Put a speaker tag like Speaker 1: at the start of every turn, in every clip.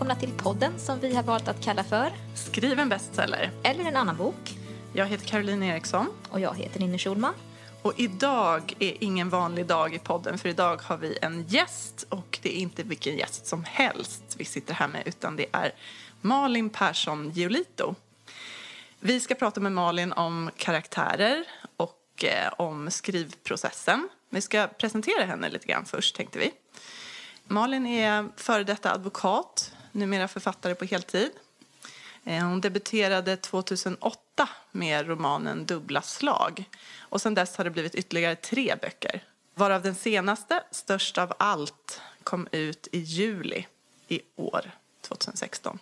Speaker 1: välkomna till podden som vi har valt att kalla för
Speaker 2: Skriv en bestseller.
Speaker 1: Eller en annan bok.
Speaker 2: Jag heter Caroline Eriksson.
Speaker 1: Och jag heter Ninni Schulman.
Speaker 2: Och idag är ingen vanlig dag i podden för idag har vi en gäst och det är inte vilken gäst som helst vi sitter här med utan det är Malin Persson Giolito. Vi ska prata med Malin om karaktärer och eh, om skrivprocessen. Vi ska presentera henne lite grann först tänkte vi. Malin är före detta advokat, numera författare på heltid. Eh, hon debuterade 2008 med romanen Dubbla slag. Och sen dess har det blivit ytterligare tre böcker. Varav den senaste, Störst av allt, kom ut i juli i år, 2016.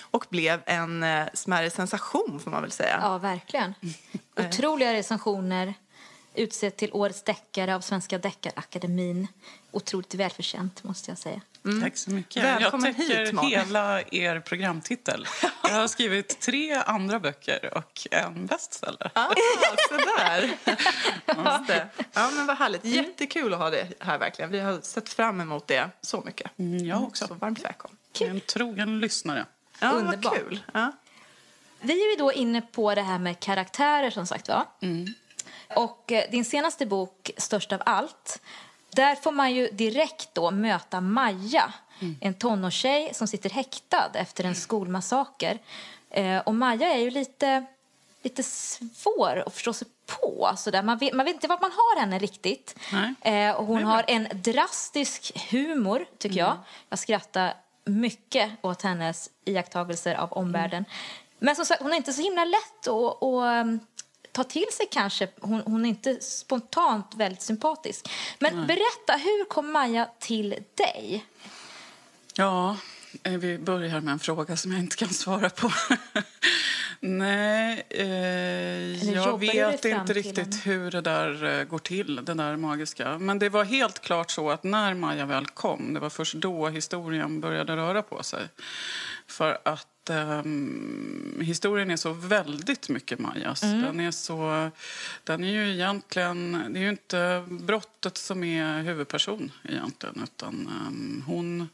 Speaker 2: Och blev en eh, smärre sensation, får man väl säga.
Speaker 1: Ja, verkligen. Otroliga recensioner. Utsedd till Årets deckare av Svenska Deckarakademin. Otroligt välförtjänt, måste jag säga.
Speaker 3: Mm. Tack så mycket.
Speaker 2: Välkommen
Speaker 3: jag täcker
Speaker 2: hit, Malin.
Speaker 3: hela er programtitel. Jag har skrivit tre andra böcker och en bestseller.
Speaker 2: Ah, sådär. Det. Ja, men vad härligt. Jättekul att ha det här verkligen. Vi har sett fram emot det så mycket.
Speaker 3: Mm, jag också.
Speaker 2: Så varmt välkommen.
Speaker 3: En trogen lyssnare.
Speaker 2: Ja,
Speaker 1: Underbart.
Speaker 2: vad kul. Ja.
Speaker 1: Vi är ju då inne på det här med karaktärer som sagt va? Och eh, din senaste bok, Störst av allt, där får man ju direkt då möta Maja, en tonårstjej som sitter häktad efter en skolmassaker. Eh, och Maja är ju lite, lite svår att förstå sig på. Sådär. Man, vet, man vet inte vart man har henne riktigt.
Speaker 3: Nej.
Speaker 1: Eh, och hon har en drastisk humor, tycker jag. Jag skrattar mycket åt hennes iakttagelser av omvärlden. Men som sagt, hon är inte så himla lätt att, att ta till sig kanske. Hon, hon är inte spontant väldigt sympatisk. Men berätta, hur kom Maja till dig?
Speaker 3: Ja, eh, vi börjar med en fråga som jag inte kan svara på. Nej, eh, jag vet inte riktigt hur det där eh, går till, det där magiska. Men det var helt klart så att när Maja väl kom, det var först då historien började röra på sig. För att ehm, historien är så väldigt mycket Majas. Den är så... Den är ju egentligen... Det är ju inte brottet som är huvudperson egentligen, utan ehm, hon,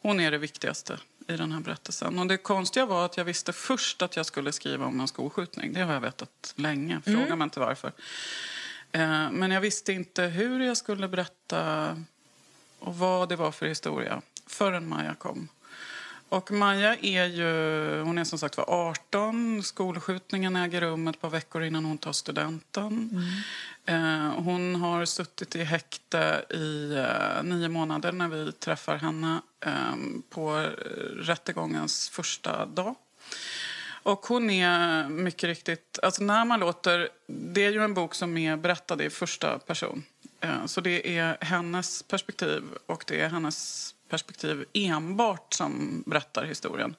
Speaker 3: hon är det viktigaste i den här berättelsen. Och det konstiga var att jag visste först att jag skulle skriva om en skolskjutning. Det har jag vetat länge. Fråga mig inte varför. Eh, men jag visste inte hur jag skulle berätta och vad det var för historia förrän Maja kom. Och Maja är ju, hon är som sagt var 18. Skolskjutningen äger rum ett par veckor innan hon tar studenten. Eh, hon har suttit i häkte i eh, nio månader när vi träffar henne eh, på eh, rättegångens första dag. Och hon är mycket riktigt... Alltså när man låter... Det är ju en bok som är berättad i första person. Så det är hennes perspektiv och det är hennes perspektiv enbart som berättar historien.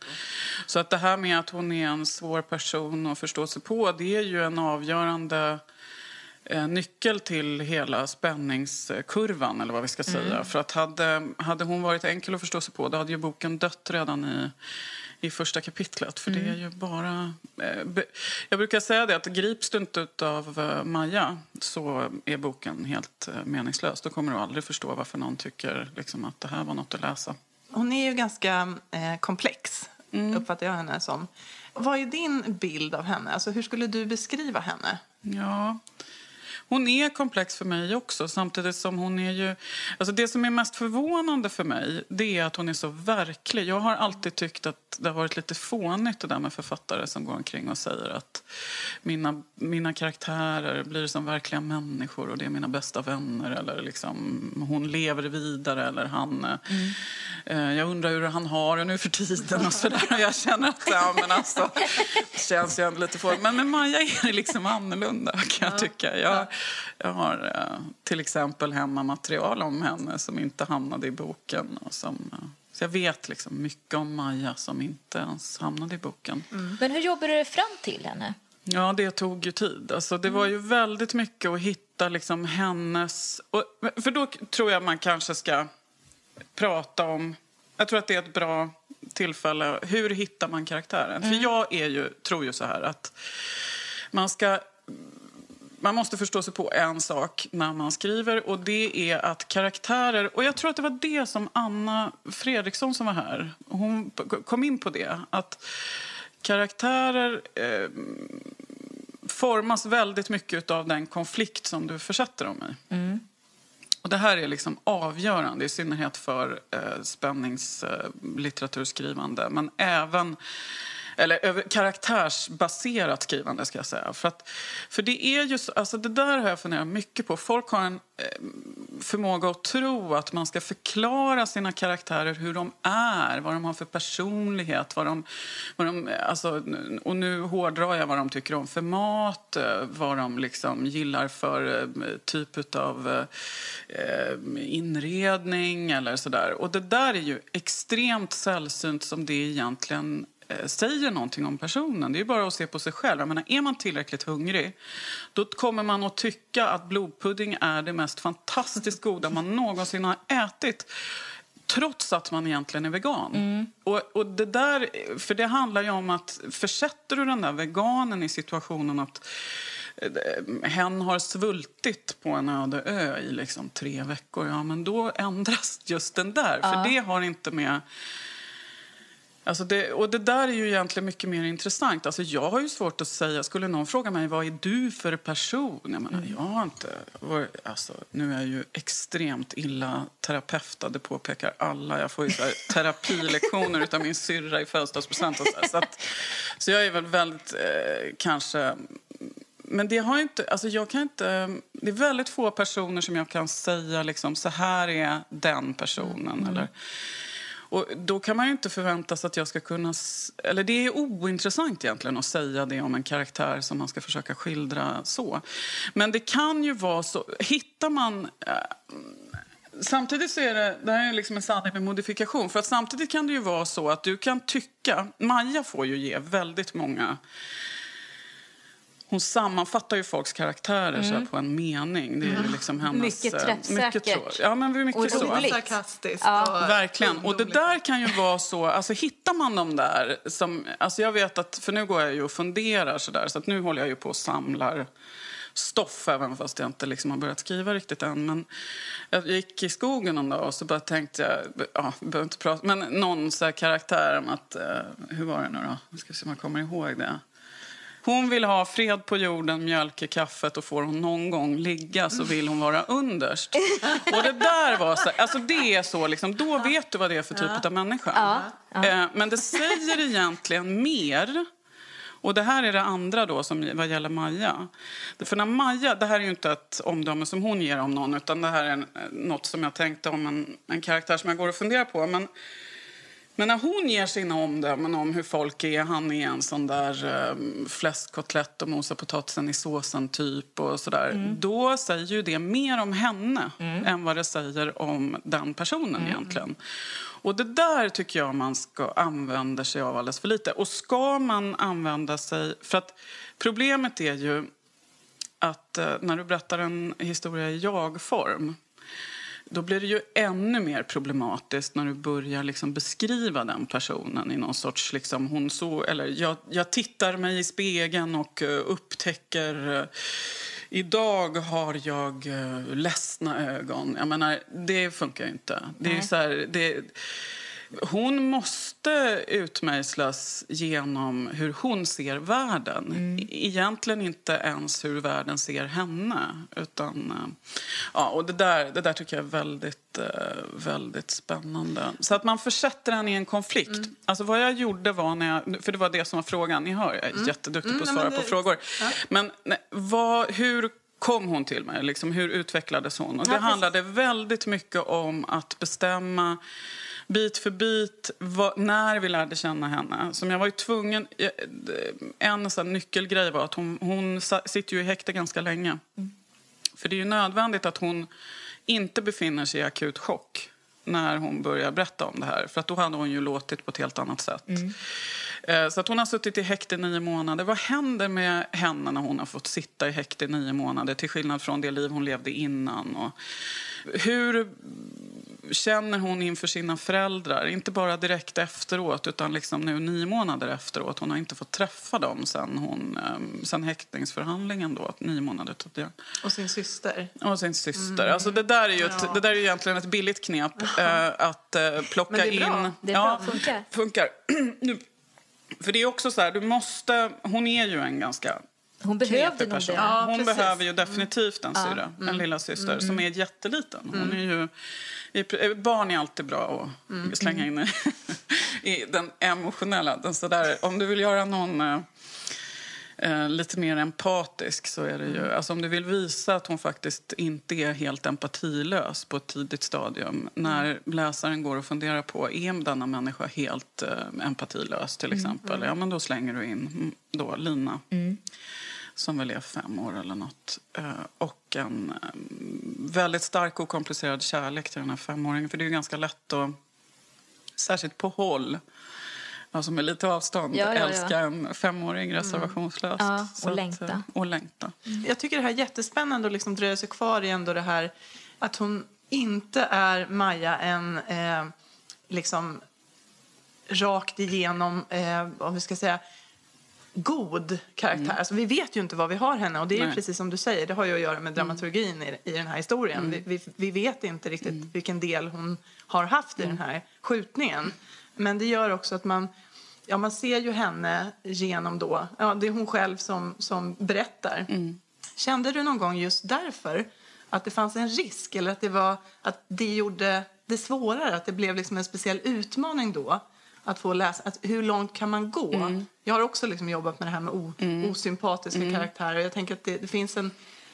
Speaker 3: Så att det här med att hon är en svår person att förstå sig på det är ju en avgörande eh, nyckel till hela spänningskurvan, eller vad vi ska säga. För att hade, hade hon varit enkel att förstå sig på, då hade ju boken dött redan i, i första kapitlet. För det är ju bara... Eh, jag brukar säga det, att grips du inte av eh, Maja så är boken helt eh, meningslös. Då kommer du aldrig förstå varför någon tycker liksom, att det här var något att läsa.
Speaker 2: Hon är ju ganska eh, komplex, uppfattar jag henne som. Vad är din bild av henne? Alltså, hur skulle du beskriva henne?
Speaker 3: Ja. Hon är komplex för mig också, samtidigt som hon är ju... Alltså det som är mest förvånande för mig det är att hon är så verklig. Jag har alltid tyckt att det har varit lite fånigt det där med författare som går omkring och säger att mina, mina karaktärer blir som verkliga människor och det är mina bästa vänner eller liksom hon lever vidare eller han... Eh, jag undrar hur han har det nu för tiden och sådär. Jag känner att ja, men alltså, det känns ju ändå lite fånigt. Men med Maja är det liksom annorlunda kan jag tycka. Jag, jag har eh, till exempel hemma material om henne som inte hamnade i boken. Och som, eh, så jag vet liksom mycket om Maja som inte ens hamnade i boken.
Speaker 1: Men hur jobbar du fram till henne?
Speaker 3: Ja, det tog ju tid. Alltså, det var ju väldigt mycket att hitta liksom hennes... Och, för då tror jag man kanske ska prata om... Jag tror att det är ett bra tillfälle. Hur hittar man karaktären? För jag är ju, tror ju så här att man ska... man måste förstå sig på en sak när man skriver och det är att karaktärer, och jag tror att det var det som Anna Fredriksson som var här, hon kom in på det, att karaktärer eh, formas väldigt mycket av den konflikt som du försätter dem i. Mm. Och det här är liksom avgörande, i synnerhet för eh, spänningslitteraturskrivande. Men även eller över, karaktärsbaserat skrivande ska jag säga. För, att, för det är just, alltså det där har jag funderat mycket på. Folk har en eh, förmåga att tro att man ska förklara sina karaktärer hur de är, vad de har för personlighet, vad de, vad de eh, alltså, och nu hårdrar jag vad de tycker om för mat, eh, vad de liksom gillar för typ av inredning eller sådär. Och det där är ju extremt sällsynt som det egentligen säger någonting om personen. Det är bara att se på sig själv. Jag menar, är man tillräckligt hungrig då kommer man att tycka att blodpudding är det mest fantastiskt goda man någonsin har ätit trots att man egentligen är vegan. Mm. Och, och, det där, för det handlar ju om att försätter du den där veganen i situationen att eh, hen har svultit på en öde ö i liksom tre veckor, ja men då ändras just den där. Ja. För det har inte med Alltså det, och det där är ju egentligen mycket mer intressant. Alltså jag har ju svårt att säga, skulle någon fråga mig vad är du för person? Jag menar, mm. jag har inte, alltså, nu är jag ju extremt illa terapeutad, det påpekar alla. Jag får ju så här, terapilektioner av min syrra i födelsedagspresent. Så, så, så jag är väl väldigt, eh, kanske men det har inte, alltså jag kan inte, det är väldigt få personer som jag kan säga liksom, så här är den personen. Mm. Eller, och då kan man ju inte förvänta sig att jag ska kunna... Eller det är ointressant egentligen att säga det om en karaktär som man ska försöka skildra så. Men det kan ju vara så... Hittar man... Äh, samtidigt så är det, det här är liksom en sanning med modifikation. För att samtidigt kan det ju vara så att du kan tycka... Maja får ju ge väldigt många hon sammanfattar ju folks karaktärer mm. så på en mening. Det är mm. liksom hennes,
Speaker 1: mycket eh, träffsäkert.
Speaker 3: Mycket ja, men mycket och så.
Speaker 2: sarkastiskt.
Speaker 3: Ja. Och Verkligen. Och det där kan ju vara så, alltså hittar man dem där som, alltså jag vet att, för nu går jag ju och funderar så där, så att nu håller jag ju på och samlar stoff även fast jag inte liksom har börjat skriva riktigt än. Men jag gick i skogen någon dag och så bara tänkte jag, ja, behöver inte prata, men någon så karaktär om att, uh, hur var det nu då? Jag ska se om jag kommer ihåg det. Hon vill ha fred på jorden, mjölk i kaffet och får hon någon gång ligga så vill hon vara underst. Och det där var så, alltså det är så liksom, då vet du vad det är för typ ja. av människa. Ja. Ja. Eh, men det säger egentligen mer och det här är det andra då som vad gäller Maja. För när Maja, det här är ju inte ett omdöme som hon ger om någon utan det här är något som jag tänkte om en, en karaktär som jag går och funderar på. Men men när hon ger sina omdömen om hur folk är, han är en sån där um, fläskkotlett och mosa potatisen i såsen typ och sådär. Mm. Då säger ju det mer om henne mm. än vad det säger om den personen mm. egentligen. Och det där tycker jag man ska använda sig av alldeles för lite. Och ska man använda sig, för att problemet är ju att uh, när du berättar en historia i jag-form då blir det ju ännu mer problematiskt när du börjar liksom beskriva den personen i någon sorts... Liksom, hon så, eller jag, jag tittar mig i spegeln och uh, upptäcker... Uh, idag har jag uh, ledsna ögon. Jag menar, det funkar ju inte. Det är så här, det, hon måste utmejslas genom hur hon ser världen. Mm. Egentligen inte ens hur världen ser henne. Utan, eh, ja, och det, där, det där tycker jag är väldigt, eh, väldigt spännande. Så att man försätter henne i en konflikt. Mm. Alltså vad jag gjorde var när jag, för det var det som var frågan. Ni hör, jag är mm. jätteduktig mm, på att svara det, på frågor. Ja. Men nej, vad, hur kom hon till mig? Liksom, hur utvecklades hon? Och det handlade väldigt mycket om att bestämma bit för bit vad, när vi lärde känna henne. Som jag var ju tvungen, en sån nyckelgrej var att hon, hon sitter ju i häkte ganska länge. Mm. För det är ju nödvändigt att hon inte befinner sig i akut chock när hon börjar berätta om det här. För att då hade hon ju låtit på ett helt annat sätt. Mm. Eh, så att hon har suttit i häkte i nio månader. Vad händer med henne när hon har fått sitta i häkte i nio månader till skillnad från det liv hon levde innan? Och hur känner hon inför sina föräldrar. Inte bara direkt efteråt, utan liksom nu nio månader efteråt. Hon har inte fått träffa dem sen, hon, um, sen häktningsförhandlingen. Då, nio månader tidigare.
Speaker 2: Och sin syster.
Speaker 3: Och sin syster. Mm. Alltså det, där är ju ett, ja. det där är ju egentligen ett billigt knep. Uh, att uh, plocka
Speaker 2: Men det är
Speaker 3: bra. in...
Speaker 1: Det är ja, bra, funkar.
Speaker 3: funkar. För det är också så här, du måste... Hon är ju en ganska
Speaker 1: hon behövde nog det.
Speaker 3: Ja, hon precis. behöver ju definitivt en mm. syra, mm. en lilla syster mm. som är jätteliten. Hon mm. är ju, barn är alltid bra att mm. slänga in i den emotionella. Den sådär, om du vill göra någon eh, eh, lite mer empatisk så är det ju... Alltså om du vill visa att hon faktiskt inte är helt empatilös på ett tidigt stadium när läsaren går och funderar på är denna människa helt eh, empatilös till exempel, mm. ja men då slänger du in då Lina. Mm som väl är fem år eller nåt. Eh, och en eh, väldigt stark och komplicerad kärlek till den här femåringen. För det är ganska lätt att, särskilt på håll, alltså med lite avstånd, ja, ja, ja. älska en femåring reservationslöst.
Speaker 1: Mm. Ja, och, längta. Att,
Speaker 3: och längta.
Speaker 2: Mm. Jag tycker det här är jättespännande att liksom dröja sig kvar i ändå det här att hon inte är Maja en eh, liksom rakt igenom, eh, om vi ska säga, god karaktär. Mm. Alltså, vi vet ju inte vad vi har henne och det är Nej. precis som du säger, det har ju att göra med dramaturgin mm. i, i den här historien. Mm. Vi, vi, vi, vet inte riktigt mm. vilken del hon har haft i den här skjutningen. Men det gör också att man, ja, man ser ju henne genom då, ja, det är hon själv som, som berättar. Mm. Kände du någon gång just därför att det fanns en risk eller att det var att det gjorde det svårare, att det blev liksom en speciell utmaning då? Att få läsa. Att hur långt kan man gå? Mm. Jag har också liksom jobbat med det här med o, mm. osympatiska mm. karaktärer. Jag tänker att det, det, finns en,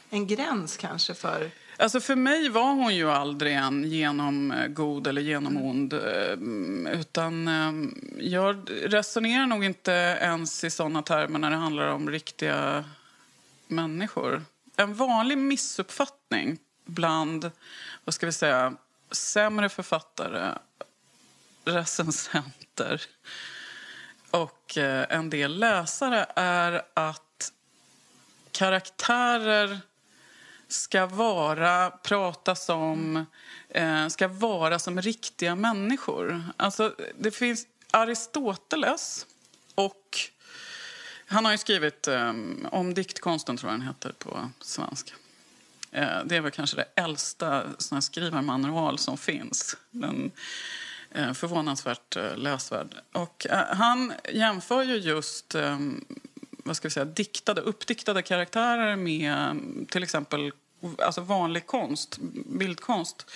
Speaker 2: en gräns kanske för...
Speaker 3: Alltså för mig var hon ju aldrig en genomgod eller genomond. Mm. Utan ehm, jag resonerar nog inte ens i såna termer när det handlar om riktiga människor. En vanlig missuppfattning bland, vad ska vi säga, sämre författare recensenter och eh, en del läsare är att karaktärer ska vara, pratas om, eh, ska vara som riktiga människor. Alltså, det finns Aristoteles och han har ju skrivit um, om diktkonsten, tror jag den heter på svenska. Uh, det är väl kanske det äldsta skrivarmanual som finns. Den Eh, förvånansvärt eh, läsvärd. Och eh, han jämför ju just ehm, vad ska vi säga, diktade, uppdiktade karaktärer med mm, till exempel alltså vanlig konst, bildkonst.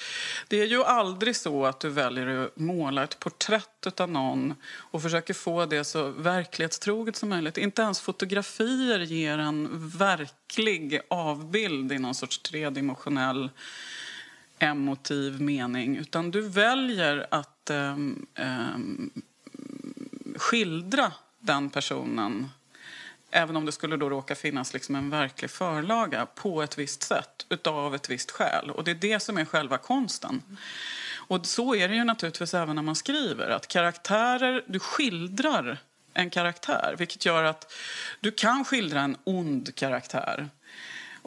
Speaker 3: Det är ju aldrig så att du väljer att måla ett porträtt av någon och försöker få det så verklighetstroget som möjligt. Inte ens fotografier ger en verklig avbild i någon sorts tredimensionell emotiv mening. Utan du väljer att eh, skildra den personen även om det skulle då råka finnas liksom en verklig förlaga på ett visst sätt, utav ett visst skäl. Och det är det som är själva konsten. Och så är det ju naturligtvis även när man skriver, att karaktärer, du skildrar en karaktär, vilket gör att du kan skildra en ond karaktär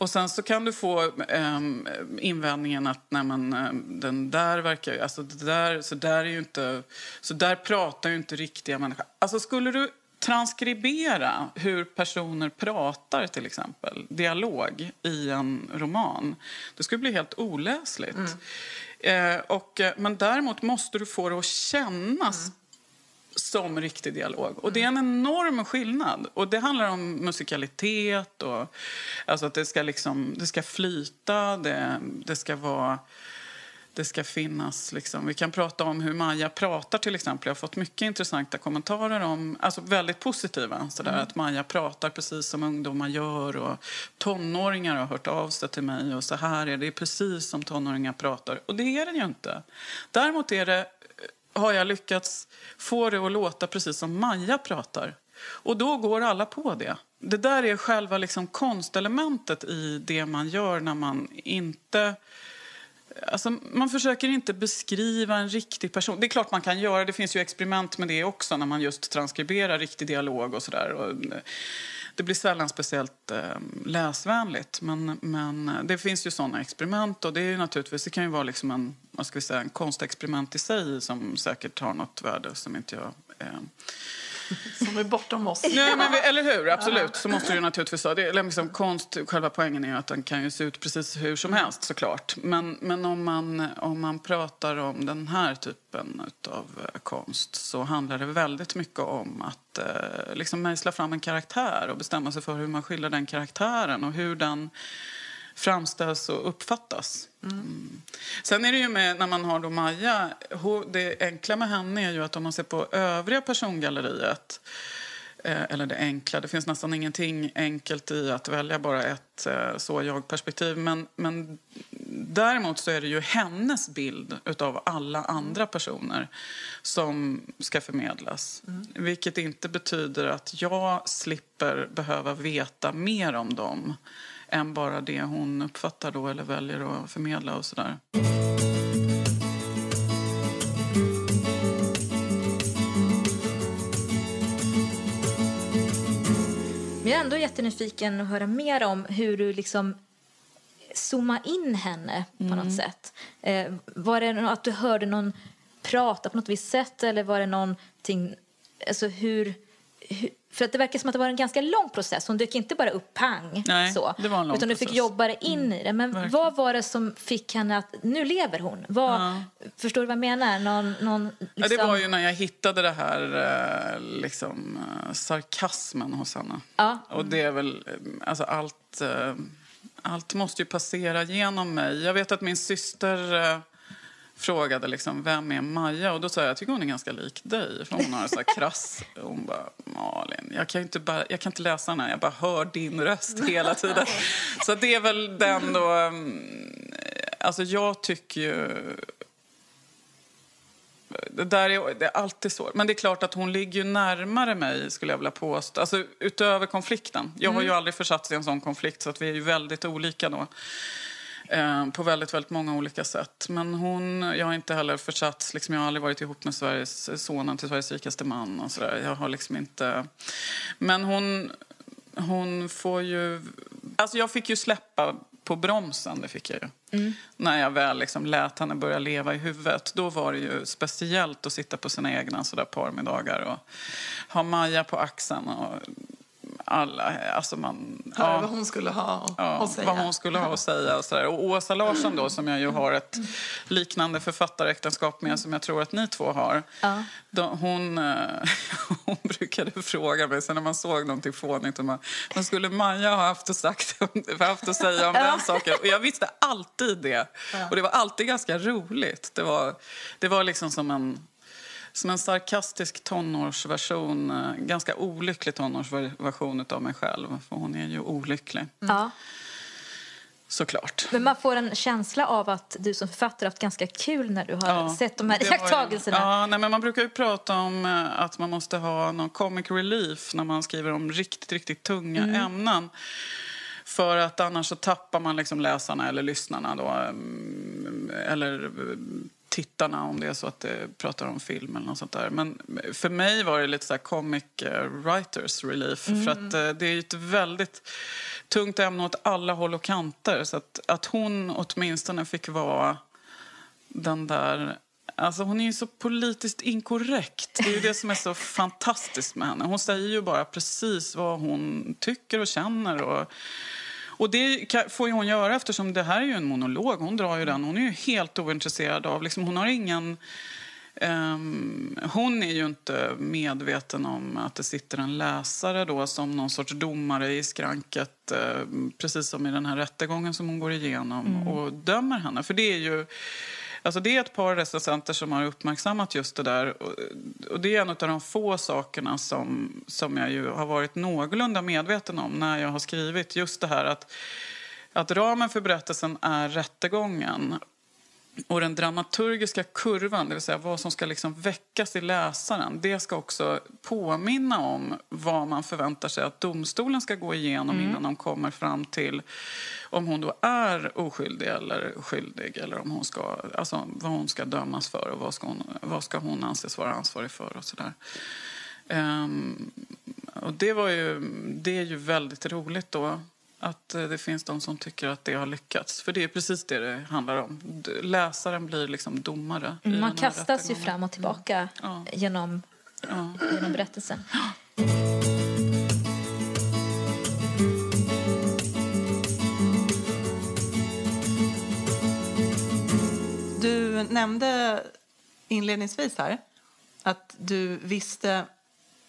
Speaker 3: och sen så kan du få um, invändningen att nej men, um, den där verkar alltså det där, så där är ju inte, så där pratar ju inte riktiga människor. Alltså skulle du transkribera hur personer pratar till exempel, dialog i en roman, det skulle bli helt oläsligt. Mm. Eh, och, eh, men däremot måste du få det att kännas mm som riktig dialog. Och det är en enorm skillnad. Och det handlar om musikalitet och alltså att det ska, liksom, det ska flyta, det, det ska vara... Det ska finnas, liksom. Vi kan prata om hur Maja pratar till exempel. Jag har fått mycket intressanta kommentarer om, alltså väldigt positiva. Sådär, mm. Att Maja pratar precis som ungdomar gör och tonåringar har hört av sig till mig och så här är det, det är precis som tonåringar pratar. Och det är det ju inte. Däremot är det har jag lyckats få det att låta precis som Maja pratar. Och då går alla på det. Det där är själva liksom konstelementet i det man gör när man inte Alltså, man försöker inte beskriva en riktig person. Det är klart man kan göra, det finns ju experiment med det också när man just transkriberar riktig dialog och sådär. Eh, det blir sällan speciellt eh, läsvänligt, men, men eh, det finns ju sådana experiment och det är naturligtvis, det kan ju vara liksom en, vad ska vi säga, en konstexperiment i sig som säkert har något värde som inte jag eh,
Speaker 2: som är bortom oss.
Speaker 3: Nej, men, eller hur? Absolut. Så måste det naturligtvis vara. Det är liksom konst, själva poängen är att den kan ju se ut precis hur som helst såklart. Men, men om, man, om man pratar om den här typen av konst så handlar det väldigt mycket om att eh, liksom mejsla fram en karaktär och bestämma sig för hur man skildrar den karaktären och hur den framställs och uppfattas. Mm. Sen är det ju med, när man har då Maja, det enkla med henne är ju att om man ser på övriga persongalleriet eh, eller det enkla. Det finns nästan ingenting enkelt i att välja bara ett eh, så jag-perspektiv. Men, men däremot så är det ju hennes bild av alla andra personer som ska förmedlas. Mm. Vilket inte betyder att jag slipper behöva veta mer om dem än bara det hon uppfattar då eller väljer att förmedla och sådär.
Speaker 1: jag är ändå jättenyfiken att höra mer om hur du liksom zooma in henne på mm. något sätt. Eh, var det att du hörde någon prata på något visst sätt eller var det någonting, alltså hur, hur för att det verkar som att det var en ganska lång process. Hon dök inte bara upp pang.
Speaker 3: Nej,
Speaker 1: så, utan du fick jobba dig in mm, i det. Men verkligen. vad var det som fick henne att, nu lever hon? Vad, ja. Förstår du vad jag menar? Någon, någon, liksom...
Speaker 3: ja, det var ju när jag hittade det här eh, liksom, eh, sarkasmen hos henne.
Speaker 1: Ja.
Speaker 3: Och det är väl, eh, alltså allt, allt måste ju passera genom mig. Jag vet att min syster frågade liksom, vem är Maja? Och då sa jag, jag tycker hon är ganska lik dig. För hon har så krass... Hon bara, Malin, jag kan, inte bara, jag kan inte läsa den här. Jag bara hör din röst hela tiden. Så det är väl den då... Mm, alltså jag tycker ju... Det där är, det är alltid så. Men det är klart att hon ligger närmare mig, skulle jag vilja påstå. Alltså utöver konflikten. Jag har ju mm. aldrig försatts i en sån konflikt, så att vi är ju väldigt olika då. Eh, på väldigt, väldigt många olika sätt. Men hon, jag har inte heller försatts, liksom, jag har aldrig varit ihop med Sveriges, sonen till Sveriges rikaste man och sådär. Jag har liksom inte... Men hon, hon får ju... Alltså jag fick ju släppa på bromsen, det fick jag ju. Mm. När jag väl liksom lät henne börja leva i huvudet. Då var det ju speciellt att sitta på sina egna sådär parmiddagar och ha Maja på axeln och alla, alltså man...
Speaker 2: Ja, vad hon skulle ha
Speaker 3: ja,
Speaker 2: att säga.
Speaker 3: Vad hon skulle ha att säga och sådär. Och Åsa Larsson då, som jag ju har ett liknande författaräktenskap med som jag tror att ni två har.
Speaker 1: Ja.
Speaker 3: Då, hon, eh, hon brukade fråga mig, sen när man såg någonting fånigt, och man, vad skulle Maja ha haft att, sagt, haft att säga om den saken? Och jag visste alltid det. Och det var alltid ganska roligt. Det var, det var liksom som en som en sarkastisk tonårsversion, eh, ganska olycklig tonårsversion av mig själv. För hon är ju olycklig.
Speaker 1: Mm. Ja.
Speaker 3: Såklart.
Speaker 1: Men man får en känsla av att du som författare haft ganska kul när du har ja, sett de här iakttagelserna.
Speaker 3: Ja, nej, men man brukar ju prata om eh, att man måste ha någon comic relief när man skriver om riktigt, riktigt tunga mm. ämnen. För att annars så tappar man liksom läsarna eller lyssnarna då. Mm, eller tittarna om det är så att det pratar om film eller något sånt där. Men för mig var det lite så comic eh, writers relief. Mm. För att eh, det är ett väldigt tungt ämne åt alla håll och kanter. Så att, att hon åtminstone fick vara den där Alltså hon är ju så politiskt inkorrekt. Det är ju det som är så fantastiskt med henne. Hon säger ju bara precis vad hon tycker och känner. Och och det får ju hon göra eftersom det här är ju en monolog. Hon drar ju den. Hon är ju helt ointresserad av, liksom, hon har ingen... Um, hon är ju inte medveten om att det sitter en läsare då som någon sorts domare i skranket uh, precis som i den här rättegången som hon går igenom mm. och dömer henne. För det är ju Alltså det är ett par recensenter som har uppmärksammat just det där. Och det är en av de få sakerna som, som jag ju har varit någorlunda medveten om när jag har skrivit. Just det här att, att ramen för berättelsen är rättegången. Och den dramaturgiska kurvan, det vill säga vad som ska liksom väckas i läsaren det ska också påminna om vad man förväntar sig att domstolen ska gå igenom mm. innan de kommer fram till om hon då är oskyldig eller skyldig eller om hon ska, alltså, vad hon ska dömas för och vad ska hon, vad ska hon anses vara ansvarig för och sådär. Um, och det, var ju, det är ju väldigt roligt då att eh, det finns de som tycker att det har lyckats. För det är precis det det handlar om. Läsaren blir liksom domare.
Speaker 1: Mm, man kastas ju fram och tillbaka ja. genom, ja. genom berättelsen.
Speaker 2: Du nämnde inledningsvis här att du visste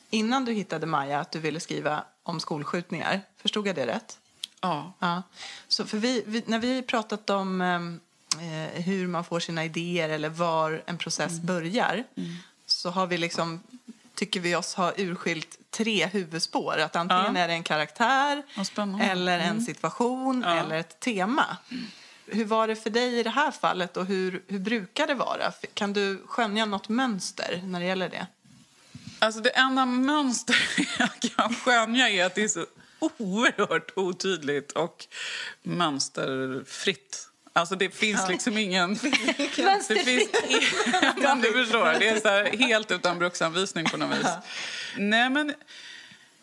Speaker 2: innan du hittade Maja att du ville skriva om skolskjutningar. Förstod jag det rätt?
Speaker 3: Ja.
Speaker 2: ja. Så för vi, vi när vi pratat om ehm, eh, hur man får sina idéer eller var en process mm. börjar mm. så har vi liksom, tycker vi oss ha urskilt tre huvudspår. Att antingen ja. är det en karaktär, eller en mm. situation ja. eller ett tema. Hur var det för dig i det här fallet och hur, hur brukar det vara? Kan du skönja något mönster när det gäller det?
Speaker 3: Alltså det enda mönster jag kan skönja är att det är så oerhört otydligt och mönsterfritt. Alltså det finns liksom ingen... det finns men du förstår, det är så här, helt utan bruksanvisning på något vis. Nej men...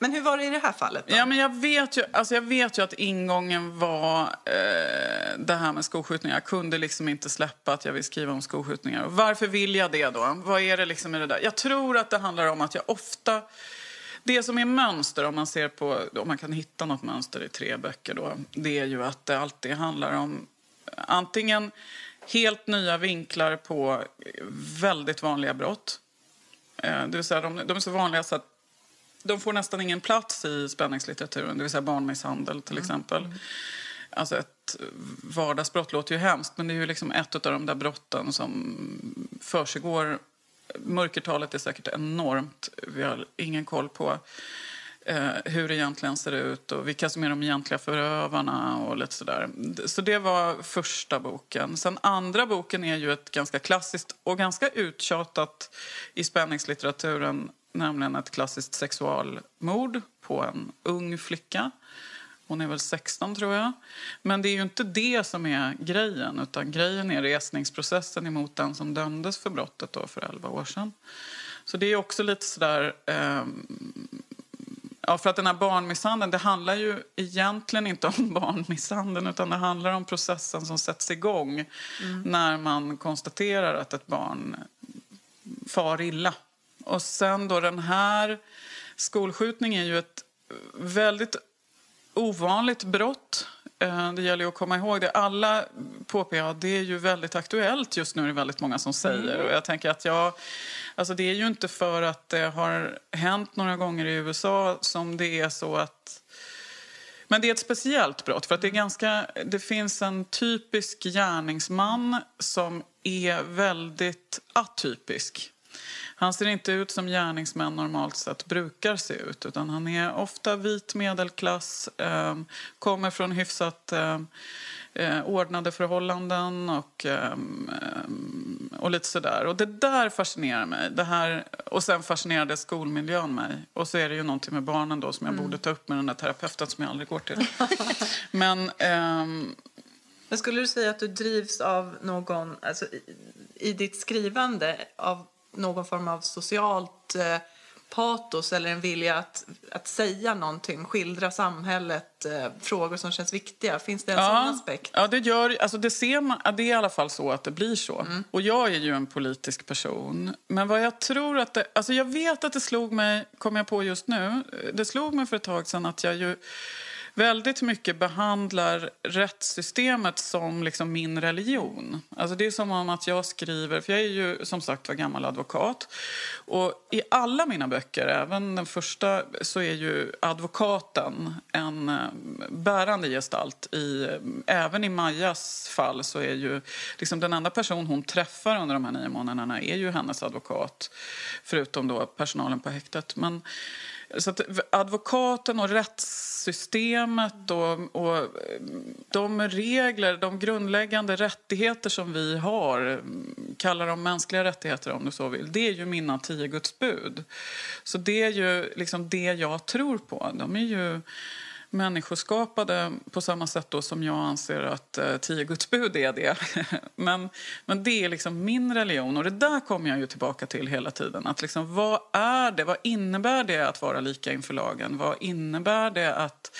Speaker 2: Men hur var det i det här fallet? Då?
Speaker 3: Ja, men jag, vet ju, alltså jag vet ju att ingången var eh, det här med skoskjutningar. Jag kunde liksom inte släppa att jag vill skriva om skoskjutningar. varför vill jag det då? Vad är det liksom i det där? Jag tror att det handlar om att jag ofta det som är mönster, om man ser på, om man kan hitta något mönster i tre böcker då, det är ju att det alltid handlar om antingen helt nya vinklar på väldigt vanliga brott. Eh, det vill säga de, de är så vanliga så att de får nästan ingen plats i spänningslitteraturen, det vill säga barnmisshandel till mm. exempel. Mm. Alltså ett vardagsbrott låter ju hemskt men det är ju liksom ett av de där brotten som försiggår mörkertalet är säkert enormt. Vi har ingen koll på eh, hur det egentligen ser ut och vilka som är de egentliga förövarna och lite sådär. Så det var första boken. Sen andra boken är ju ett ganska klassiskt och ganska uttjatat i spänningslitteraturen, nämligen ett klassiskt sexualmord på en ung flicka hon är väl 16 tror jag. Men det är ju inte det som är grejen utan grejen är resningsprocessen emot den som dömdes för brottet då för 11 år sedan. Så det är också lite sådär... Eh, ja, för att den här barnmisshandeln, det handlar ju egentligen inte om barnmisshandeln utan det handlar om processen som sätts igång mm. när man konstaterar att ett barn far illa. Och sen då den här skolskjutningen är ju ett väldigt ovanligt brott. Eh, det gäller att komma ihåg det. Alla påpekar att det är ju väldigt aktuellt just nu, är det väldigt många som säger. Mm. Och jag tänker att jag, alltså det är ju inte för att det har hänt några gånger i USA som det är så att men det är ett speciellt brott för att det, är ganska, det finns en typisk gärningsman som är väldigt atypisk. Han ser inte ut som gärningsmän normalt sett brukar se ut. utan Han är ofta vit medelklass, eh, kommer från hyfsat eh, eh, ordnade förhållanden och, eh, och lite sådär. Och det där fascinerar mig. Det här, och sen fascinerade skolmiljön mig. Och så är det ju någonting med barnen då som jag mm. borde ta upp med den där terapeuten som jag aldrig går till. Men... Ehm,
Speaker 2: men skulle du säga att du drivs av någon, alltså i, i ditt skrivande, av någon form av socialt eh, patos eller en vilja att, att säga någonting, skildra samhället, eh, frågor som känns viktiga? Finns det en ja, sån aspekt?
Speaker 3: Ja, det, gör, alltså det, ser man, det är i alla fall så att det blir så. Mm. Och jag är ju en politisk person. Men vad jag tror att det, alltså jag vet att det slog mig, kom jag på just nu, det slog mig för ett tag sedan att jag ju väldigt mycket behandlar rättssystemet som liksom min religion. Alltså det är som om att jag skriver, för jag är ju som sagt var gammal advokat. Och i alla mina böcker, även den första, så är ju advokaten en eh, bärande gestalt. I, även i Majas fall så är ju liksom den enda person hon träffar under de här nio månaderna är ju hennes advokat. Förutom då personalen på häktet. Men så att advokaten och rättssystemet och, och de regler, de grundläggande rättigheter som vi har, kallar dem mänskliga rättigheter om du så vill, det är ju mina tio Guds bud. Så det är ju liksom det jag tror på. De är ju människoskapade på samma sätt då som jag anser att eh, tio Guds bud är det. men, men det är liksom min religion och det där kommer jag ju tillbaka till hela tiden. Att liksom, vad är det? Vad innebär det att vara lika inför lagen? Vad innebär det att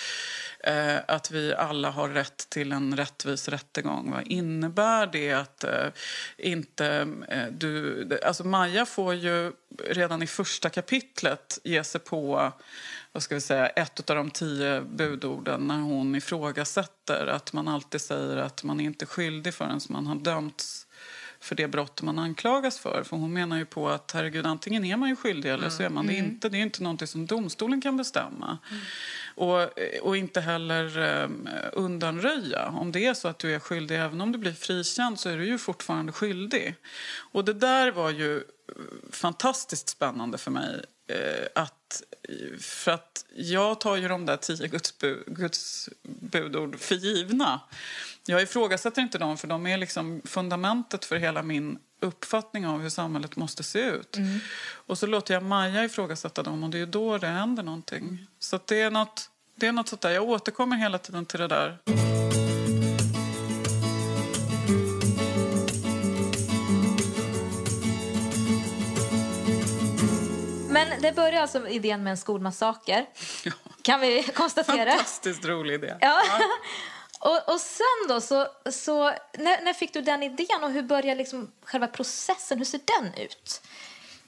Speaker 3: Eh, att vi alla har rätt till en rättvis rättegång. Vad innebär det att eh, inte eh, du... Alltså Maja får ju redan i första kapitlet ge sig på vad ska vi säga, ett av de tio budorden när hon ifrågasätter att man alltid säger att man är inte är skyldig förrän man har dömts för det brott man anklagas för. För hon menar ju på att herregud, antingen är man ju skyldig eller så är man det mm. inte. Det är inte någonting som domstolen kan bestämma. Mm. Och, och inte heller um, undanröja. Om det är så att du är skyldig, även om du blir frikänd så är du ju fortfarande skyldig. Och det där var ju fantastiskt spännande för mig. Eh, att, för att jag tar ju de där tio Guds, bu, Guds budord för givna. Jag ifrågasätter inte dem, för de är liksom fundamentet för hela min uppfattning av hur samhället måste se ut. Mm. Och så låter jag Maja ifrågasätta dem och det är då det händer någonting. Så det är något, det är något sånt där. Jag återkommer hela tiden till det där.
Speaker 1: Men det börjar alltså idén med en skolmassaker. Ja. Kan vi konstatera.
Speaker 3: Fantastiskt rolig idé.
Speaker 1: Ja. ja. Och, och sen då, så, så när, när fick du den idén och hur börjar liksom själva processen, hur ser den ut?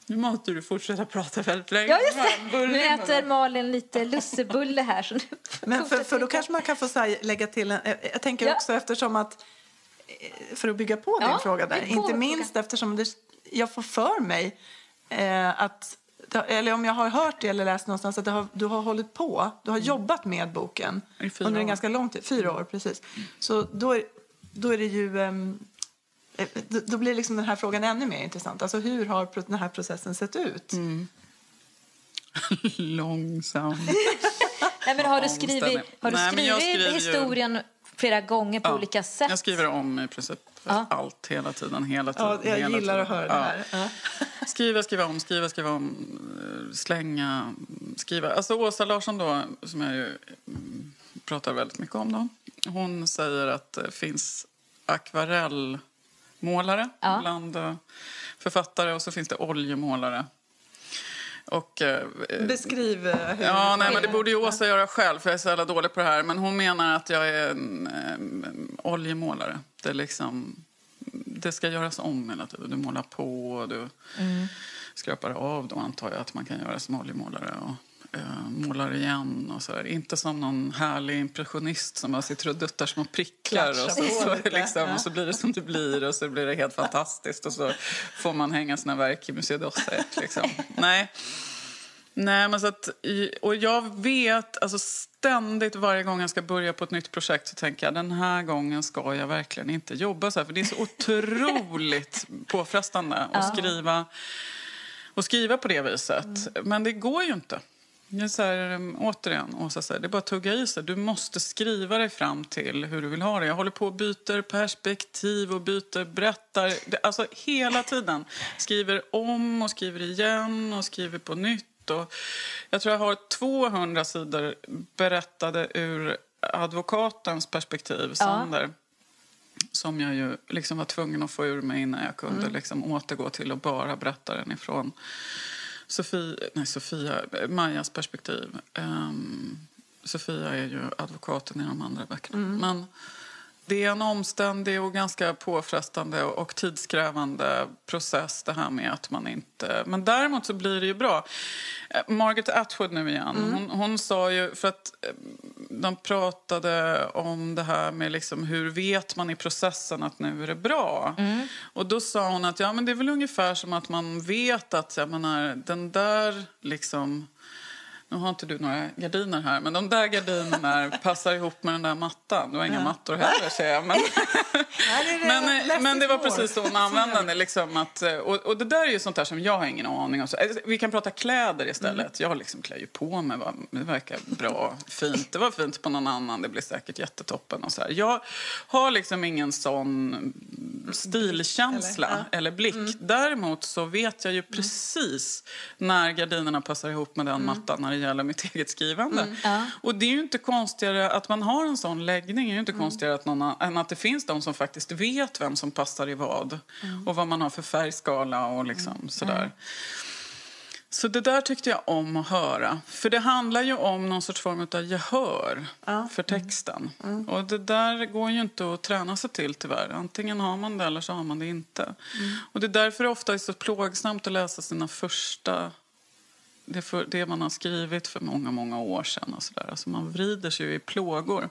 Speaker 3: Nu måste du fortsätta prata väldigt länge.
Speaker 1: Ja, just det. Nu äter Malin lite lussebulle här. Så
Speaker 2: Men för, för då kanske man kan få här, lägga till en, jag tänker ja. också eftersom att, eh, för att bygga på din ja, fråga där, inte minst eftersom det, jag får för mig eh, att eller om jag har hört det eller läst någonstans att har, du har hållit på, du har mm. jobbat med boken under en ganska lång tid, fyra år precis. Så då är, då är det ju, um, då blir liksom den här frågan ännu mer intressant. Alltså hur har den här processen sett ut? Mm.
Speaker 3: Långsam.
Speaker 1: Nej, men har du skrivit, har du Nej, skrivit historien ju... flera gånger på
Speaker 3: ja,
Speaker 1: olika sätt?
Speaker 3: Jag skriver om i princip ja. allt hela tiden. Hela tiden
Speaker 2: ja, jag
Speaker 3: hela
Speaker 2: gillar
Speaker 3: tiden.
Speaker 2: att höra det här.
Speaker 3: Skriva, skriva om, skriva, skriva om, eh, slänga, skriva. Alltså Åsa Larsson då, som jag ju mm, pratar väldigt mycket om då. Hon säger att det finns akvarellmålare ja. bland eh, författare och så finns det oljemålare. Och, eh,
Speaker 2: Beskriv hur...
Speaker 3: Ja, nej, men det borde ju Åsa göra själv för jag är så jävla dålig på det här. Men hon menar att jag är en, en oljemålare. Det är liksom det ska göras om hela tiden. Du målar på och du mm. skrapar av. Då antar jag att man kan göra som oljemålare. Och, uh, målar igen och så här. Inte som någon härlig impressionist som bara sitter och duttar små prickar och så, så, liksom, och så blir det som det blir och så blir det helt fantastiskt och så får man hänga sina verk i Musée d'Orsay. Liksom. Nej. Nej, men så att, och jag vet, alltså ständigt varje gång jag ska börja på ett nytt projekt så tänker jag den här gången ska jag verkligen inte jobba så här. För det är så otroligt påfrestande att skriva, och skriva på det viset. Mm. Men det går ju inte. Jag så här, återigen, Åsa säger, det är bara att tugga i sig. Du måste skriva dig fram till hur du vill ha det. Jag håller på och byter perspektiv och byter, berättar. Alltså hela tiden. Skriver om och skriver igen och skriver på nytt och jag tror jag har 200 sidor berättade ur advokatens perspektiv, Sander. Ja. Som jag ju liksom var tvungen att få ur mig innan jag kunde mm. liksom återgå till att bara berätta den ifrån Sofia, nej, Sofia, Majas perspektiv. Um, Sofia är ju advokaten i de andra böckerna. Mm. Men, det är en omständig och ganska påfrestande och tidskrävande process det här med att man inte... Men däremot så blir det ju bra. Eh, Margaret Atwood nu igen, mm. hon, hon, sa ju... För att eh, de pratade om det här med liksom hur vet man i processen att nu är det bra. Mm. Och då sa hon att ja, men det är väl ungefär som att man vet att jag menar, den där liksom Nu har inte du några gardiner här, men de där gardinerna passar ihop med den där mattan. Du har inga mattor heller, ser jag. Men, men, men det var precis så hon använde det. Liksom att, och, och det där är ju sånt där som jag har ingen aning om. Så, alltså, vi kan prata kläder istället. Jag liksom klär ju på mig. Va? Det verkar bra, fint. Det var fint på någon annan. Det blir säkert jättetoppen. Och så här. Jag har liksom ingen sån stilkänsla eller, ja. eller blick. Mm. Däremot så vet jag ju precis när gardinerna passar ihop med den mm. mattan gäller mitt eget skrivande. Mm. Ja. Och det är ju inte konstigare att man har en sån läggning. Det är ju inte mm. konstigare att någon, än att det finns de som faktiskt vet vem som passar i vad. Mm. Och vad man har för färgskala och liksom mm. sådär. Så det där tyckte jag om att höra. För det handlar ju om någon sorts form av gehör ja. för texten. Mm. Mm. Och det där går ju inte att träna sig till tyvärr. Antingen har man det eller så har man det inte. Mm. Och det är därför det ofta är så plågsamt att läsa sina första det, för, det man har skrivit för många, många år sedan. Och så där. Alltså man vrider sig i plågor.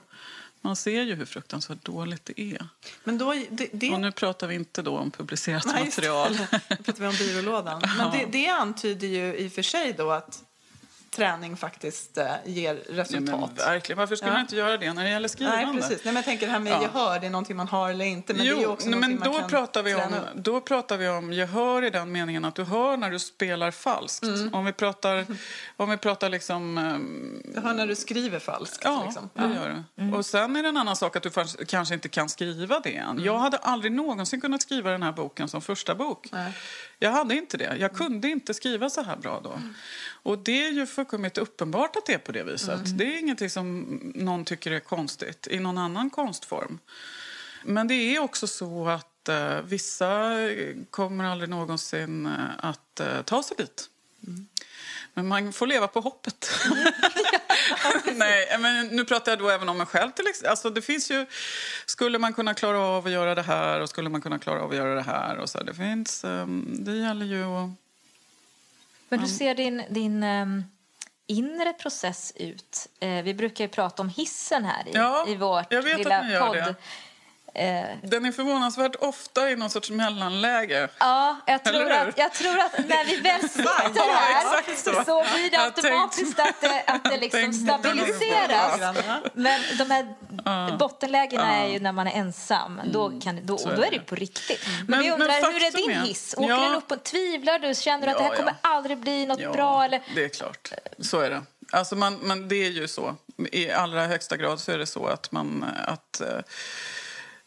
Speaker 3: Man ser ju hur fruktansvärt dåligt det är. Men då, det, det... Och nu pratar vi inte då om publicerat Nej, material.
Speaker 2: Nu pratar vi om byrålådan. Men det, det antyder ju i och för sig då att träning faktiskt eh, ger resultat.
Speaker 3: Ja, verkligen. Varför skulle ja. man inte göra det när det gäller skrivande?
Speaker 2: Nej, precis. Nej, men jag tänker det här med ja. gehör, det är någonting man har eller inte. Men
Speaker 3: jo,
Speaker 2: det är också
Speaker 3: men
Speaker 2: då
Speaker 3: man pratar vi om, Då pratar vi om gehör i den meningen att du hör när du spelar falskt. Mm. Om vi pratar, om vi pratar liksom... Um...
Speaker 2: Jag hör när du skriver falskt.
Speaker 3: Ja,
Speaker 2: liksom.
Speaker 3: det gör du. Mm. Och sen är det en annan sak att du kanske inte kan skriva det än. Mm. Jag hade aldrig någonsin kunnat skriva den här boken som första bok. Nej. Jag hade inte det. Jag kunde inte skriva så här bra då. Mm. Och det är ju fullkomligt uppenbart att det är på det viset. Mm. Det är ingenting som någon tycker är konstigt i någon annan konstform. Men det är också så att uh, vissa kommer aldrig någonsin uh, att uh, ta sig dit. Men man får leva på hoppet. Nej, men nu pratar jag då även om mig själv. Till exempel. Alltså, det finns ju, skulle man kunna klara av att göra det här och skulle man kunna klara av att göra det här? Och så, det, finns, um, det gäller ju att...
Speaker 1: Men hur ser din, din um, inre process ut? Uh, vi brukar ju prata om hissen här i,
Speaker 3: ja,
Speaker 1: i vårt lilla podd. Det.
Speaker 3: Eh, Den är förvånansvärt ofta i någon sorts mellanläge.
Speaker 1: Ja, jag tror, att, jag tror att när vi väl sitter här så. så. blir det automatiskt att det, att det liksom stabiliseras. Men de här uh, bottenlägena uh, är ju när man är ensam. Då, mm, kan, då, då är det på riktigt. Men, men vi undrar, men hur är din hiss? Åker ja, den upp och tvivlar du? Känner du att ja, det här kommer ja. aldrig bli något ja, bra? Eller?
Speaker 3: det är klart. Så är det. Alltså man, man, det är ju så. I allra högsta grad så är det så att man... Att, uh,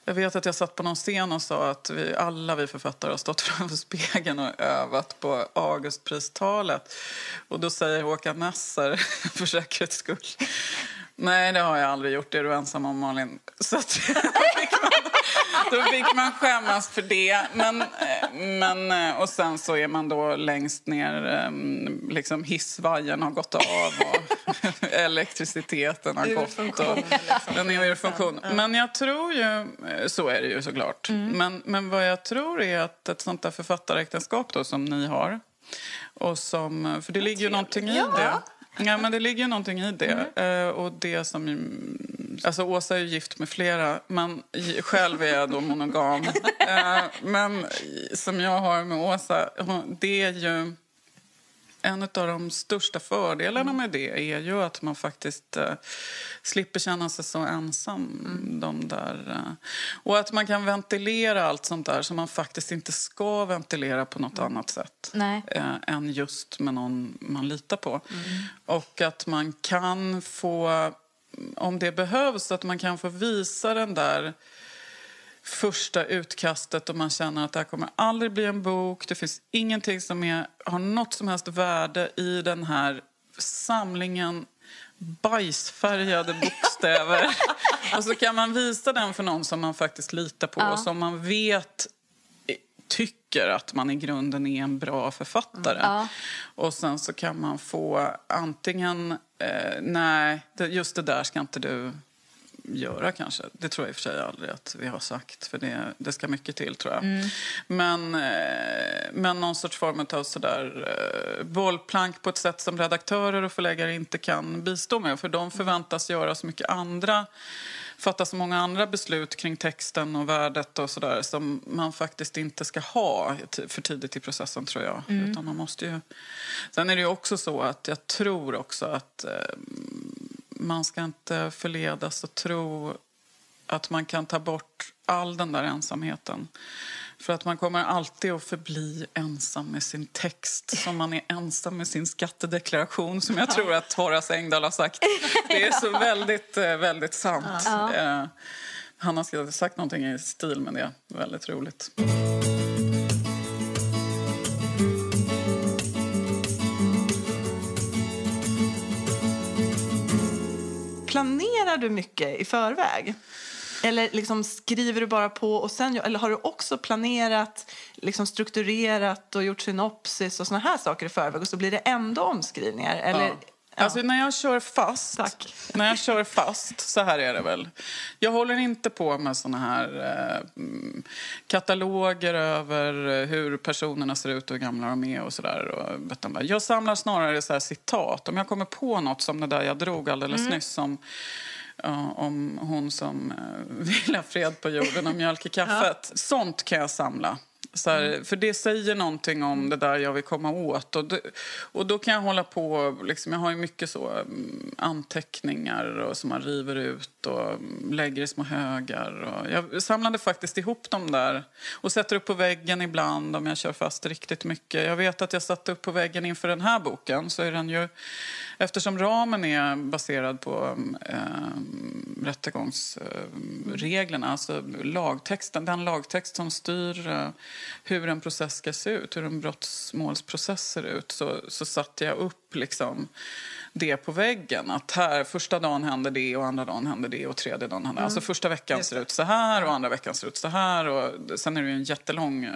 Speaker 3: jag vet att jag satt på någon scen och sa att vi, alla vi författare har stått framför spegeln och övat på Augustpristalet. Och då säger Håkan Nesser, för säkerhets skull, nej det har jag aldrig gjort, det är du ensam om Malin. Så att, då fick man skämmas för det. Men, eh, men, eh, och sen så är man då längst ner, ehm, liksom hissvajern har gått av och elektriciteten har gått. Och, liksom. Den är ur funktion. Men jag tror ju, eh, så är det ju såklart. Mm. Men, men vad jag tror är att ett sånt där författaräktenskap då som ni har och som, för det ligger ju någonting i det. Ja, men det ligger någonting i det. Mm. och det som Alltså Åsa är ju gift med flera, men själv är jag då monogam. Eh, men som jag har med Åsa, det är ju... En av de största fördelarna med det är ju att man faktiskt uh, slipper känna sig så ensam. Mm. De där, uh, och att man kan ventilera allt sånt där som man faktiskt inte ska ventilera på nåt mm. annat sätt uh, än just med någon man litar på. Mm. Och att man kan få om det behövs, att man kan få visa den där första utkastet och man känner att det här kommer aldrig bli en bok. Det finns ingenting som är, har något som helst värde i den här samlingen bajsfärgade bokstäver. och så kan man visa den för någon som man faktiskt litar på ja. och som man vet tycker att man i grunden är en bra författare. Mm. Ja. Och sen så kan man få antingen, eh, nej, just det där ska inte du göra kanske. Det tror jag i och för sig aldrig att vi har sagt, för det, det ska mycket till tror jag. Mm. Men, eh, men någon sorts form av sådär eh, bollplank på ett sätt som redaktörer och förläggare inte kan bistå med, för de förväntas göra så mycket andra fatta så många andra beslut kring texten och värdet och sådär som man faktiskt inte ska ha för tidigt i processen tror jag. Mm. Utan man måste ju... Sen är det ju också så att jag tror också att eh, man ska inte förledas att tro att man kan ta bort all den där ensamheten. För att man kommer alltid att förbli ensam med sin text som man är ensam med sin skattedeklaration som jag tror att Horace Engdahl har sagt. Det är så väldigt, eh, väldigt sant. Ja. Eh, han har sagt någonting i stil med det. Väldigt roligt.
Speaker 2: Planerar du mycket i förväg? Eller liksom skriver du bara på och sen, eller har du också planerat, liksom strukturerat och gjort synopsis och såna här saker i förväg och så blir det ändå omskrivningar? Eller, ja.
Speaker 3: Ja. Alltså när jag kör fast, Tack. när jag kör fast, så här är det väl. Jag håller inte på med såna här eh, kataloger över hur personerna ser ut och hur gamla de är och sådär. Jag samlar snarare så citat. Om jag kommer på något som det där jag drog alldeles mm. nyss som om hon som eh, vill ha fred på jorden och mjölk i kaffet. Ja. Sånt kan jag samla. Så här, mm. För det säger någonting om det där jag vill komma åt. Och, det, och då kan jag hålla på, liksom, jag har ju mycket så mm, anteckningar och, som man river ut och lägger i små högar. Och jag samlade faktiskt ihop dem där och sätter upp på väggen ibland om jag kör fast riktigt mycket. Jag vet att jag satte upp på väggen inför den här boken så är den ju, eftersom ramen är baserad på äh, rättegångsreglerna, alltså lagtexten, den lagtext som styr äh, hur en process ska se ut, hur en brottsmålsprocess ser ut så, så satte jag upp liksom det på väggen. Att här, första dagen händer det och andra dagen händer det och tredje dagen händer mm. Alltså första veckan ser ut så här och andra veckan ser ut så här. Och sen är det ju en jättelång äh,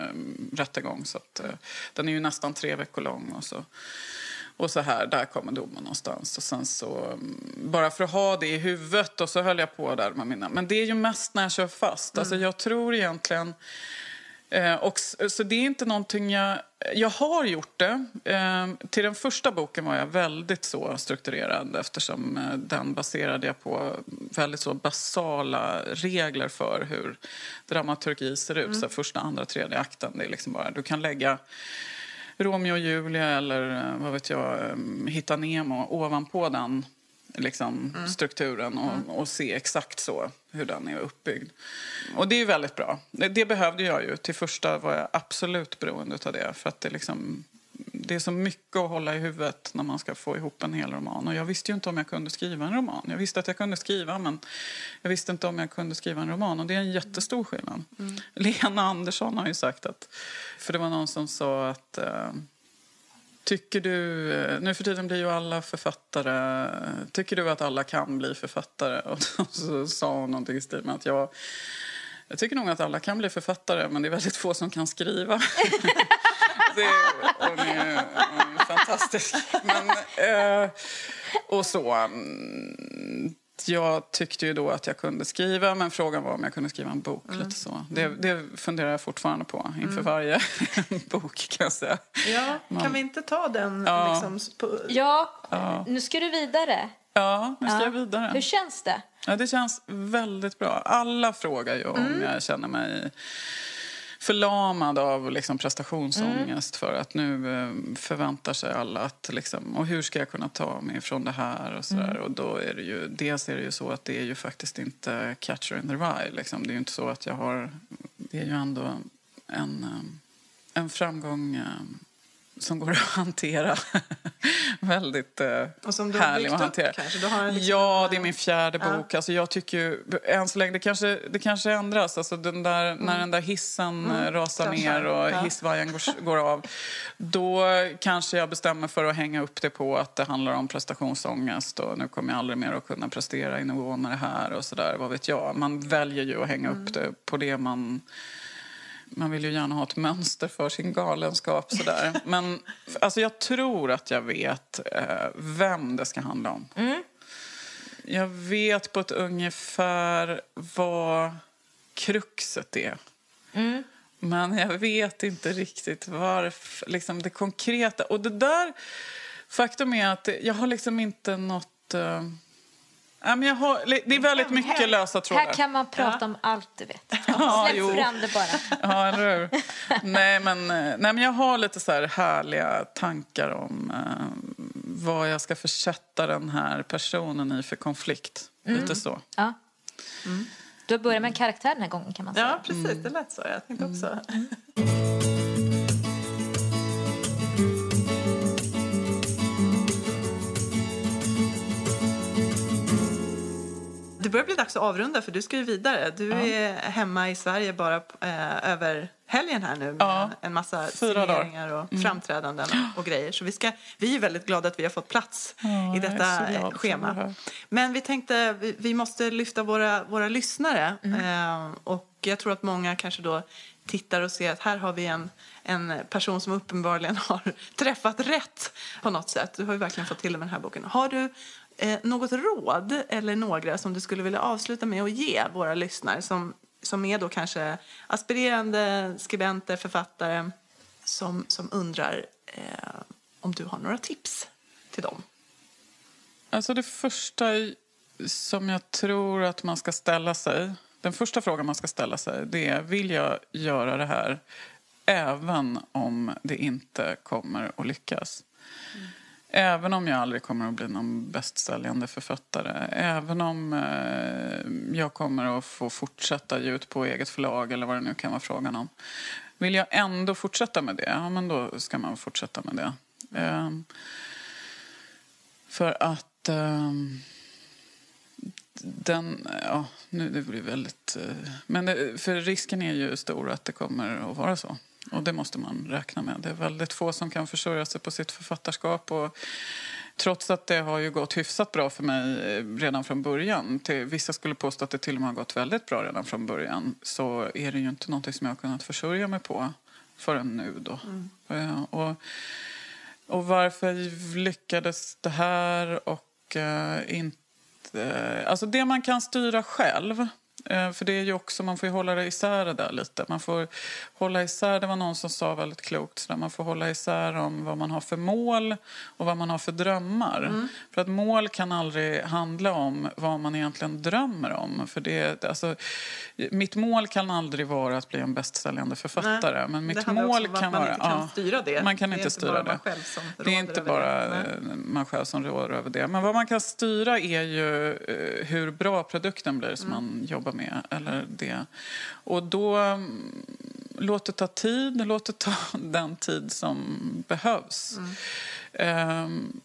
Speaker 3: rättegång så att, äh, den är ju nästan tre veckor lång. Och så. Och så här, där kommer domen någonstans. Och sen så, mm, bara för att ha det i huvudet och så höll jag på där med mina. Men det är ju mest när jag kör fast. Alltså mm. jag tror egentligen Eh, och, så det är inte någonting jag... Jag har gjort det. Eh, till den första boken var jag väldigt så strukturerad eftersom eh, den baserade jag på väldigt så basala regler för hur dramaturgi ser ut. Mm. Så första, andra, tredje akten. Det är liksom bara, du kan lägga Romeo och Julia eller eh, vad vet jag, eh, Hitta Nemo ovanpå den liksom, mm. strukturen och, mm. och, se exakt så hur den är uppbyggd. Och det är väldigt bra. Det, det, behövde jag ju. Till första var jag absolut beroende av det. För att det, liksom, det är så mycket att hålla i huvudet när man ska få ihop en hel roman. Och jag visste ju inte om jag kunde skriva en roman. Jag visste att jag kunde skriva men jag visste inte om jag kunde skriva en roman. Och det är en jättestor skillnad. Mm. Lena Andersson har ju sagt att, för det var någon som sa att uh, Tycker du, eh, nu för tiden blir ju alla författare, tycker du att alla kan bli författare? Och så sa hon någonting i stil med att jag, jag tycker nog att alla kan bli författare men det är väldigt få som kan skriva. det, hon, är, hon är fantastisk. Men, eh, och så. Mm, jag tyckte ju då att jag kunde skriva, men frågan var om jag kunde skriva en bok. Mm. Lite så. Det, det funderar jag fortfarande på inför mm. varje bok kan jag säga.
Speaker 2: Ja, men, kan vi inte ta den?
Speaker 1: Ja,
Speaker 2: liksom,
Speaker 1: på... ja, ja. nu ska du vidare.
Speaker 3: Ja, nu ska ja. jag vidare.
Speaker 1: Hur känns det?
Speaker 3: Ja, det känns väldigt bra. Alla frågar ju om mm. jag känner mig förlamad av liksom prestationsångest mm. för att nu eh, förväntar sig alla att liksom, och hur ska jag kunna ta mig från det här och sådär. Mm. Och då är det ju, dels är det ju så att det är ju faktiskt inte catcher in the rye liksom. Det är ju inte så att jag har, det är ju ändå en, eh, en framgång eh, som går att hantera. Väldigt eh,
Speaker 2: och som du härlig att hantera. Upp, kanske? Du har
Speaker 3: liksom ja, det är min fjärde ja. bok. Alltså, jag tycker ju, än så länge, det kanske, det kanske ändras. Alltså, den där, mm. När den där hissen mm. Eh, rasar kanske. ner och ja. hissvajern går, går, av då kanske jag bestämmer för att hänga upp det på att det handlar om prestationsångest och nu kommer jag aldrig mer att kunna prestera i nivå med det här och sådär. Vad vet jag. Man väljer ju att hänga mm. upp det på det man man vill ju gärna ha ett mönster för sin galenskap. Sådär. Men alltså, jag tror att jag vet eh, vem det ska handla om. Mm. Jag vet på ett ungefär vad kruxet är. Mm. Men jag vet inte riktigt varför, liksom det konkreta. Och det där, faktum är att jag har liksom inte något... Eh, Ja, men jag har, det är väldigt mycket lösa trådar.
Speaker 1: Här kan man prata om allt du vet.
Speaker 3: Ja,
Speaker 1: Släpp
Speaker 3: jo.
Speaker 1: fram det bara.
Speaker 3: Ja, eller hur? nej, men, eh, nej, men jag har lite så här härliga tankar om eh, vad jag ska försätta den här personen i för konflikt. Lite så.
Speaker 1: Ja. Du har börjat med en karaktär den här gången kan man säga.
Speaker 2: Ja, precis. Det lät så. Jag tänkte också. Det börjar bli dags att avrunda för du ska ju vidare. Du är hemma i Sverige bara eh, över helgen här nu med
Speaker 3: Ja,
Speaker 2: en massa signeringar och framträdanden och grejer. Så vi, ska, vi är väldigt glada att vi har fått plats
Speaker 3: Ja,
Speaker 2: i detta schema. Men vi tänkte vi, vi måste lyfta våra, våra lyssnare.
Speaker 3: Mm.
Speaker 2: Eh, och jag tror att många kanske då tittar och ser att här har vi en, en person som uppenbarligen har träffat rätt på något sätt. Du har ju verkligen fått till det med den här boken. Har du eh, något råd eller några som du skulle vilja avsluta med att ge våra lyssnare som, som är då kanske aspirerande skribenter, författare som, som undrar eh, om du har några tips till dem?
Speaker 3: Alltså det första som jag tror att man ska ställa sig... Den första frågan man ska ställa sig det är vill jag göra det här även om det inte kommer att lyckas? Även om jag aldrig kommer att bli någon bästsäljande författare. Även om eh, jag kommer att få fortsätta ge ut på eget förlag eller vad det nu kan vara frågan om. Vill jag ändå fortsätta med det, ja men då ska man fortsätta med det. Eh, för att eh, den, ja, nu det blir väldigt... eh, Men det, för risken är ju stor att det kommer att vara så. Och det måste man räkna med. Det är väldigt få som kan försörja sig på sitt författarskap. Och trots att det har ju gått hyfsat bra för mig eh, redan från början. Till, vissa skulle påstå att det till och med har gått väldigt bra redan från början. Så är det ju inte någonting som jag har kunnat försörja mig på förrän nu då. Eh, Och, och varför lyckades det här och eh, inte... Alltså det man kan styra själv, för det är ju också, man får ju hålla det isär det där lite. Man får hålla isär, det var någon som sa väldigt klokt, så där, man får hålla isär om vad man har för mål och vad man har för drömmar. För att mål kan aldrig handla om vad man egentligen drömmer om. För det, alltså, mitt mål kan aldrig vara att bli en bästsäljande författare.
Speaker 2: Nej,
Speaker 3: men mitt mål kan
Speaker 2: man
Speaker 3: vara...
Speaker 2: inte kan
Speaker 3: ja,
Speaker 2: styra det.
Speaker 3: Man kan
Speaker 2: Det
Speaker 3: inte styra det.
Speaker 2: man
Speaker 3: det är inte bara
Speaker 2: det.
Speaker 3: eh, man själv som råder över det. Men vad man kan styra är ju eh, hur bra produkten blir som man jobbar med. Eller det. Och då, mm, låt det ta tid. Låt det ta den tid som behövs. Ehm,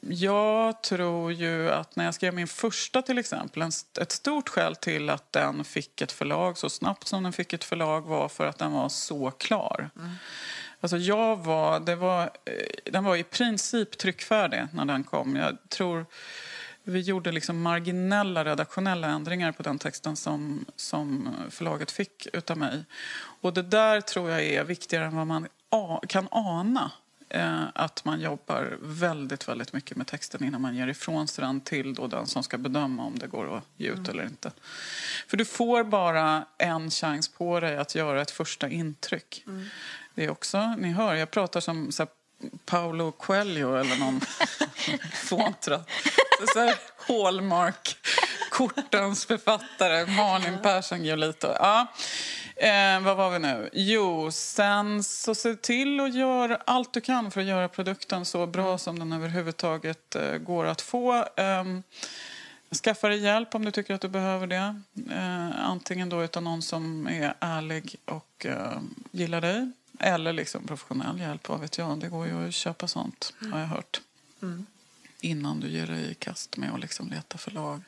Speaker 3: jag tror ju att när jag skrev min första till exempel, ett stort skäl till att den fick ett förlag så snabbt som den fick ett förlag var för att den var så klar. Alltså jag var, det var, eh, den var i princip tryckfärdig när den kom. Jag tror vi gjorde liksom marginella redaktionella ändringar på den texten som, som förlaget fick utav mig. Och det där tror jag är viktigare än vad man kan ana. Eh, att man jobbar väldigt, väldigt mycket med texten innan man ger ifrån sig den till då den som ska bedöma om det går att ge ut eller inte. För du får bara en chans på dig att göra ett första intryck. Det är också, ni hör, jag pratar som så här, Paolo Coelho eller någon fåntra. Så här, Hallmark, kortens författare, Malin Persson Giolito. Ja. Eh, vad var vi nu? Jo, sen så se till att göra allt du kan för att göra produkten så bra som den överhuvudtaget eh, går att få. Ehm, Skaffa dig hjälp om du tycker att du behöver det. Eh, antingen då utav någon som är ärlig och eh, gillar dig. Eller liksom professionell hjälp, vad vet jag. Det går ju att köpa sånt, har jag hört. Innan du ger dig i kast med att liksom leta förlag.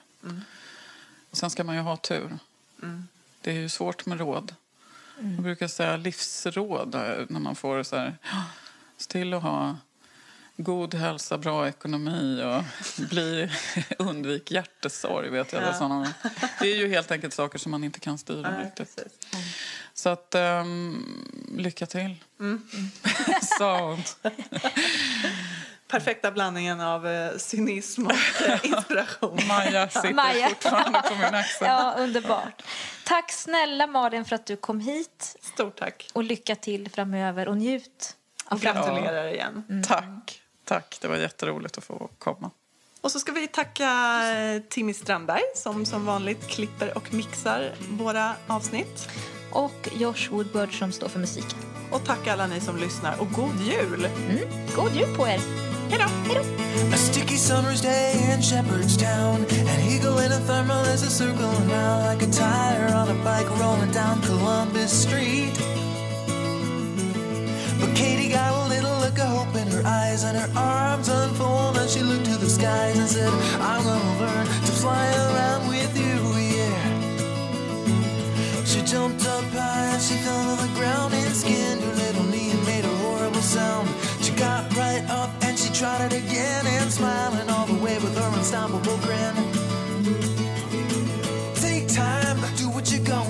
Speaker 3: Och sen ska man ju ha tur. Det är ju svårt med råd. Jag brukar säga livsråd eh, när man får så här... "Ja, Se till att ha god hälsa, bra ekonomi och bli, undvik hjärtesorg. Vet jag,
Speaker 2: Ja.
Speaker 3: ja. sådana. Det är ju helt enkelt saker som man inte kan styra
Speaker 2: Nej,
Speaker 3: riktigt. Så att, ehm, lycka till, sa hon.
Speaker 2: Perfekta blandningen av eh, cynism och eh, inspiration.
Speaker 3: Maja sitter
Speaker 1: Maja.
Speaker 3: fortfarande på min axel.
Speaker 1: Ja, underbart. Tack snälla Malin för att du kom hit.
Speaker 2: Stort tack.
Speaker 1: Och lycka till framöver och njut av
Speaker 2: Och gratulerar igen.
Speaker 3: Tack. Tack, det var jätteroligt att få komma.
Speaker 2: Och så ska vi tacka eh, Timmy Strandberg som som vanligt klipper och mixar våra avsnitt.
Speaker 1: Och Josh Woodward som står för musiken.
Speaker 2: Och tack alla ni som lyssnar och god jul!
Speaker 1: Mm. God jul på er!
Speaker 2: Hej då!
Speaker 1: Hej då!
Speaker 4: A sticky summer's day in Shepherdstown. An eagle in a thermal is a circling round like a tire on a bike rolling down Columbus Street. But Katie got a little look of hope in her eyes, and her arms unfold, and she looked to the skies and said, I'm gonna learn to fly around with you, yeah. She jumped up high and she fell to the ground and skinned her little knee and made a horrible sound. She got right up and she tried it again and smiling all the way with her unstoppable grin. Take time, do what you're gonna